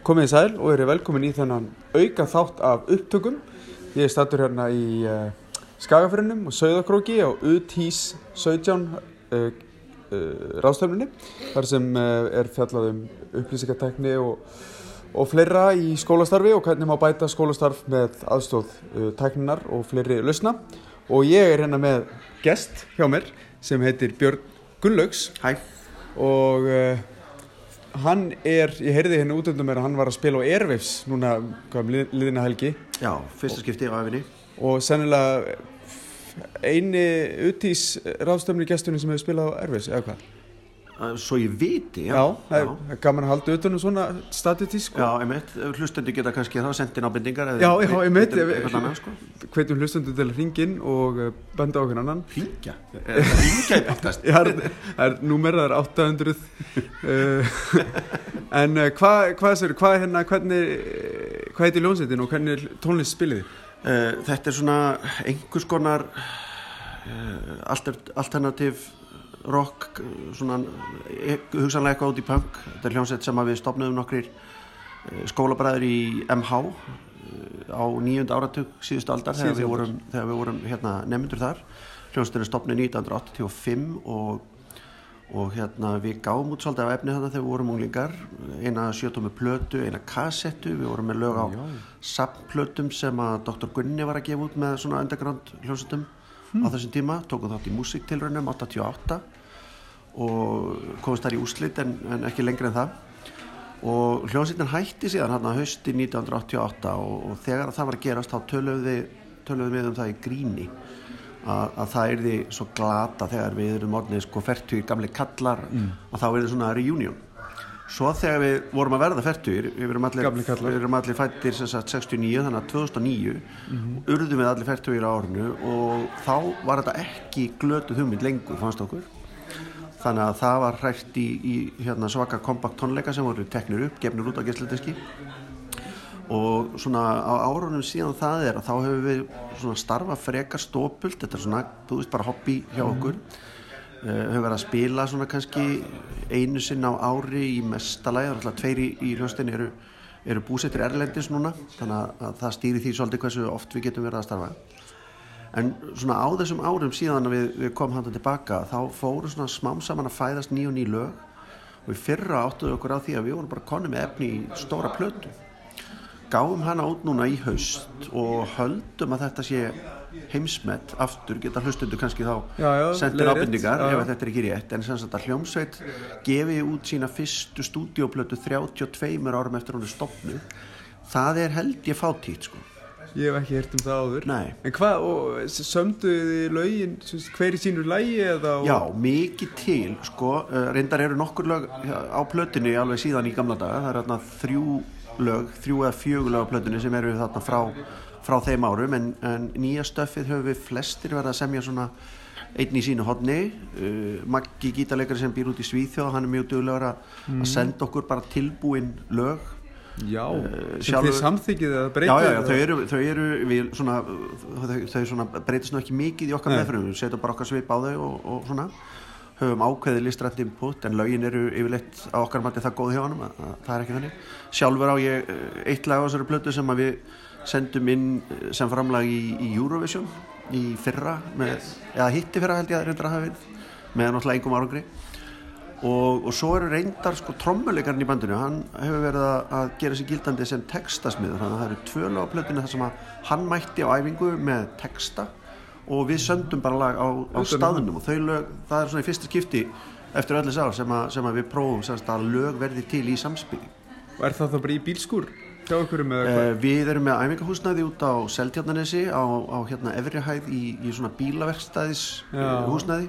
Komið í sæl og eru velkomin í þennan auka þátt af upptökum. Ég er statur hérna í uh, Skagafyrinum og Sauðakróki á UTIS 17 uh, uh, ráðstöfninni þar sem er fjallað um upplýsingartekni og, og fleira í skólastarfi og hvernig má bæta skólastarf með aðstóð tekninar og fleiri lausna. Og ég er hérna með gest hjá mér sem heitir Björn Gunnlaugs Hæ, og uh, hann er, ég heyrði hérna út undan mér að hann var að spila á Airwaves núna hvað, um lið- liðina helgi já, fyrsta skipti á æfinni og sennilega eini utís ráðstöfni gesturinn sem hefur spilað á Airwaves eða hvað? Svo ég viti, já. Já, það er, það er gaman að halda utan um svona statistísk Já, einmitt, hlustendur geta kannski þá sendin Já, já, einmitt. Eitthvað annað, sko. Hvetjum hlustundu til að ringin og uh, benda okkur annan. Ringja, ringja í podcast? Já, það er- það er númer, það er 800 uh, En uh, hvað hva, hva, hva, hérna, hvernig eh, hvað heitir ljónsveitin og hvernig er tónlist spilið þið? Uh, Þetta er svona einhvers konar alter, alternativ rock svona e- hugsanlega eitthvað út í punk. Þetta er hljómsveit sem við stopnum nokkrir uh, skólabræður í MH uh, á nýjunda áratug síðustu aldar þegar Síðustu við aldar. vorum, þegar við vorum hérna, nefndur þar. Hljómsveitin er stopnuð 1985 og og hérna við gáum út svolítið af efni þarna þegar við vorum unglingar. Eina sjötómi plötu, eina kassettu. Við vorum með lög á sapplötum sem að Dr. Gunni var að gefa út með svona underground hljómsutum á þessum tíma, tókum þátt í músiktilraunum 88 og komist þar í úslit en, en ekki lengri en það. Og hljómsveitin hætti síðan hérna hausti 1988 og, og þegar það var að gerast þá töluðum við, um það í gríni að, að það er því svo glata þegar við erum orðinni sko fertugir gamli kallar að þá er það svona reunion svo þegar við vorum að verða fertugir við erum allir, við erum allir fættir sagt 69 þannig að 2009 urðum við allir fertugir á árinu og þá var þetta ekki glötuð hugmynd lengur fannst okkur. Þannig að það var hrætt í, í hérna, svaka kompakt tónleika sem voru teknir upp, gefnir út á gæsledeski og svona á árunum síðan það er að þá hefur við svona starfa frekar stópult þetta er svona, þú veist bara hobby hjá okkur. uh, hefur verið að spila svona kannski einu sinn á ári í er alltaf tveir í, í hljóstinni eru, eru búsettir erlendis núna þannig að, að það stýri því svolítið hversu oft við getum verið að starfa. En svona á þessum árum síðan að við, við komum hann tilbaka þá fóru svona smám saman að fæðast ný og ný lög. Og í fyrra áttuðu okkur á því að við vorum bara konni með efni í stóra plötu gáum hana út núna í haust og höldum að þetta sé heimsmet aftur, geta hlustundu kannski þá sendir já. ef þetta er ekki rétt. En sem sagt að hljómsveit gefi út sína fyrstu stúdíoplötu 32 árum eftir hún er stopnu það er held ég fátítt sko. Ég hef ekki heyrt um það áður. Nei. En hvað, þið lögin hver í sínu lægi eða og- Já, mikið til, sko, uh, reyndar eru nokkur lög á plötunni alveg síðan í gamla daga, það er þarna þrjú lög, þrjú eða fjögur lög á plötunni sem eru þarna frá, frá þeim árum, en, en nýja stöffið höfum við flestir verið að semja svona einn í sínu hodni, uh, Maggi gítarleikari sem býr út í Svíþjóð, hann er mjög duglegur að að senda okkur bara tilbúin lög. Já, sem sjálfur- þið samþykið eða Já, breytið já, já, þau eru, þau eru svona, þau, þau svona breytist nú ekki mikið í okkar meðfram, við setjum bara okkar svip á þau og, og svona höfum ákveðið listrætt input en lögin eru yfirleitt á okkar mati það góð hjá honum að, að það er ekki þannig. Sjálfur á ég eh, eitt lag á þessari plötu sem við sendum inn eh, sem framlag í, í Eurovision í fyrra með, eða hitti fyrra held ég að hafa verið með náttúrulega engum árangri. Og, og svo eru reyndar sko trommuleikarinn í bandinu hann hefur verið að, gera sér gildandi sem textasmiður þannig að það eru tvö lög á plötinu þar sem að hann mætti á æfingu með texta og við söndum bara lag á, á um staðnum og þau lög, það er svona í fyrsta skipti eftir öllu sár sem, að- sem að við prófum semst að lög verði til í samspili Og er það þá bara í bílskúr með hvað? Uh, við erum með æfingahúsnæði út á Seltjarnanesi á, á hérna Efrihæð í, í svona bílaverkstæðis Já. húsnæði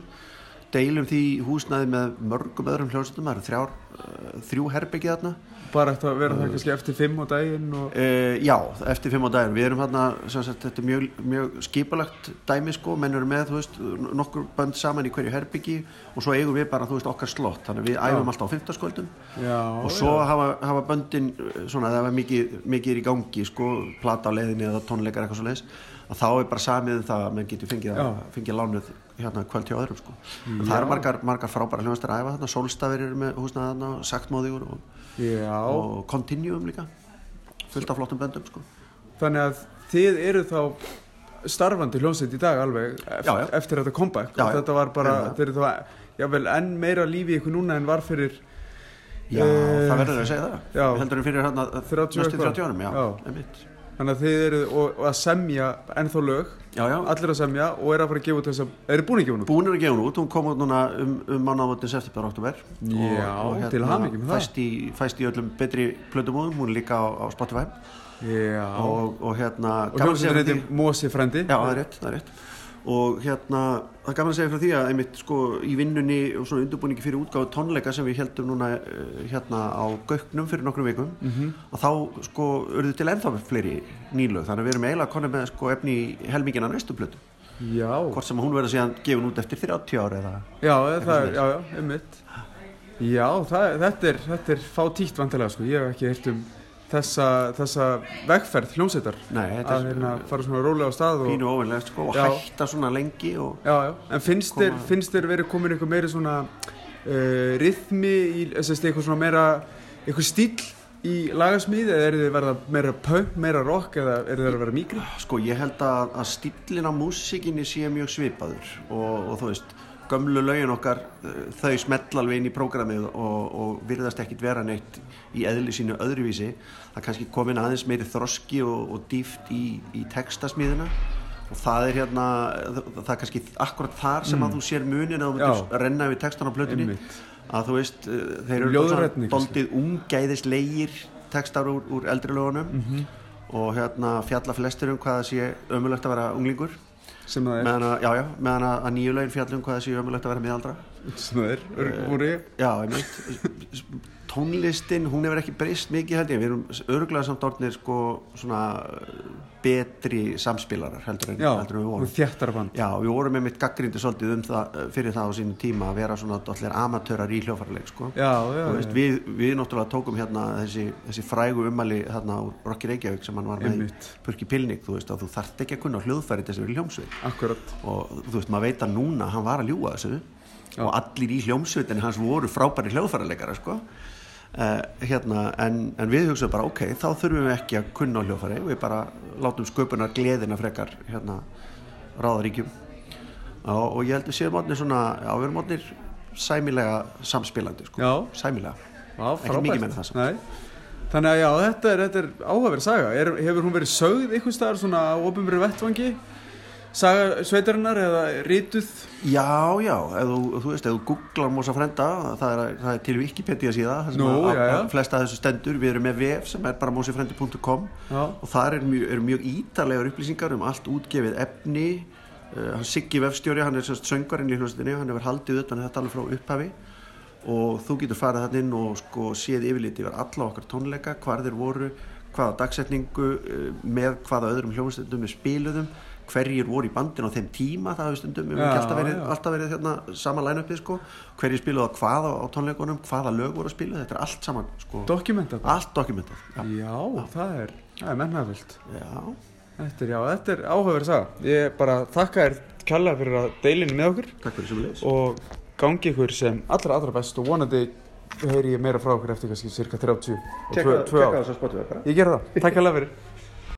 deilum því húsnæði með mörgum öðrum hljómsveitum, það eru þrjár, uh, þrjú herbyggið þarna. Bara eftir að vera það kannski eftir fimm á daginn og... Uh, já, eftir fimm á daginn. Við erum sem sagt, þetta er mjög, mjög skipalagt dæmi sko, menn eru með þú veist, nokkur bönd saman í hverju herbyggi og svo eigum við bara, þú veist, okkar slott. Þannig að við æfum alltaf á fimmtaskvöldum. Já, og svo hafa, hafa böndin uh, svona, það var mikið, mikið í gangi sko, plata á leiðinni eða tónleikar eitthvað svo leiðis að þá er bara samið um það að menn getur fengið, fengið lánuð hérna kvöld hjá öðrum sko. en það eru margar, margar frábæra hljóðastar að æfa þarna, Solstafir eru með húsnaði þarna, og, Já, og Continuum líka fullt af flottum böndum sko. þannig að þið eru þá starfandi hljómsveit í dag alveg eft, Já, já. eftir þetta comeback Já, og þetta var bara, þeir eru þá enn meira lífi ykkur núna en var fyrir Já, Eh, það verður að segja það. Við heldur fyrir hérna 30 næstu eitthvað. 30 árum. Þannig að þið eru og, og að semja ennþá lög, já, já. allir að semja og eru að fara að gefa út þess að, eru búin að gefa hún út? Búin að gefa hún út, hún kom út núna um, um mánaðamótin september oktober Já, til hamingju með það. fæst í, fæst í öllum betri plötumóðum, hún er líka á, á Spotify. Já, og, og, og hérna og hljómsveitin frá heitir Mosi frendi Já, það er rétt, það er rétt og hérna, það er gaman að segja frá því að einmitt sko í vinnunni og svona undurbúningi fyrir útgáðu tónleika sem við heldum núna eh, hérna á Gauknum fyrir nokkrum vikum Mhm. og þá sko urðu til ennþá fleiri nýlög. Þannig að við erum eiginlega konið með sko efni í helmingina næstu plötu. Já, hvort sem hún verður síðan gefin út eftir 30 ára eða já, það er, já, já, einmitt. Já, það, þetta er, þetta er fátítt vantilega, sko, ég hef ekki heyrt um þessa, þessa vegferð hljómsveitar að hérna fara svona rólega á stað og, pínu óvinnlegt sko og Já. hætta svona lengi og Já, já, en finnst þér, Koma- finnst þér verið komin eitthvað meiri svona uh, rithmi, í, að eitthvað svona meira, eitthvað stíl í lagasmíð eða er þið verða meira punk, meira rock eða er þið að vera mýkri? Sko ég held að, að stílinn á músikinni sé mjög svipaður og, og þú veist, gömlu lögin okkar uh, þau smella alveg inn í prógramið og, og virðast ekkit vera neitt í eðli sínu öðruvísi. Það kannski komin aðeins meiri þroski og, og dýft í, í textasmíðina. Og það er hérna það, er kannski akkurat þar sem að þú sér munin að þú myndir Mm. Renna við textan á plötunni. Einmitt. að þú veist, uh, þeir eru doldið ungæðislegir textar úr, úr eldri lögunum. Mhm. og hérna fjalla flestir um hvað það sé ömulegt að vera unglingur sem það er, meðan að, já, já, meðan að, að nýju lögin fjalla um hvað sé ömulegt að vera miðaldra. Sem það er, örgmúri já, einmitt tónlistin, hún hefur ekki breyst mikið held ég, við erum örgulega samt orðnir sko svona betri samspilarar heldur en, já, heldur en við vorum þjættara band Já, við vorum með mitt gaggrindi svolítið um það, fyrir það á sínum tíma að vera svona allir amatörar í hljófarleik sko. já, já, veist, já, við, við náttúrulega tókum hérna þessi, þessi frægu ummæli hérna úr Rocky Reykjavík sem hann var með Einmitt. í Purki Pilnik, þú veist að þú þarft ekki að kunna hljóðfæri til þess að vera hljómsveit akkurat og þú veist, maður veit að núna hann var að ljúga þessu Já. og allir í hljómsveitin hans voru frábæri hljóðfæraleikara sko. Uh, hérna, en, en við hugsaðum bara ok, þá þurfum við ekki að kunna á hljóðfæri, við bara látum sköpunar gleðina frekar hérna, ráðaríkjum og, og ég held við séum átnir svona, já við erum átnir sæmilega samspilandi sko. Já. sæmilega. Já, Ekki mikið en það samt. Þannig að já, þetta er, er áhugaverð saga. Er, Hefur hún verið sögð ykkur staðar svona á opinbjörn vettvangi Saga sveitarinnar eða rítuð Já, já, ef þú, þú veist, ef þú googlar Mosa Frenda, það er, það er til Wikipedia síða, það sem Nú, að, að flesta þessu stendur, við erum með vef sem er bara mosifrendi.com Já, og þar er mjög, er mjög ítarlegar upplýsingar um allt útgefið efni, uh, hann Siggi vefstjóri, hann er sérst söngarinn í hljómsveitinni, hann hefur haldið utan þetta alveg frá upphafi. Og þú getur farið þannig inn og sko séð yfirliti yfir alla okkar tónleika, hvar þeir voru, hvaða dagsetningu, uh, með hvaða öðrum hljómsveitum við spiluðum, hverjir voru í bandin á þeim tíma, það hefur stundum, við Já, hefum ekki alltaf verið, já. alltaf verið hérna, sama line-upið sko, hverjir spiluðu á hvaða á tónleikunum, hvaða lög voru að spilu, þetta er allt saman sko, dokumentað allt dokumentað. Já. Já, það er, það er mennafyllt Já. Þetta er, já, þetta er áhugaverð saga Ég bara þakka þér kærlega fyrir að deilinu með okkur Takk fyrir sem leys. og gangi ykkur sem allra allra best og vonandi heyri ég meira frá okkur eftir kannski cirka 30 og 2 ár þess að spotu Ég ger það, takk kærlega fyrir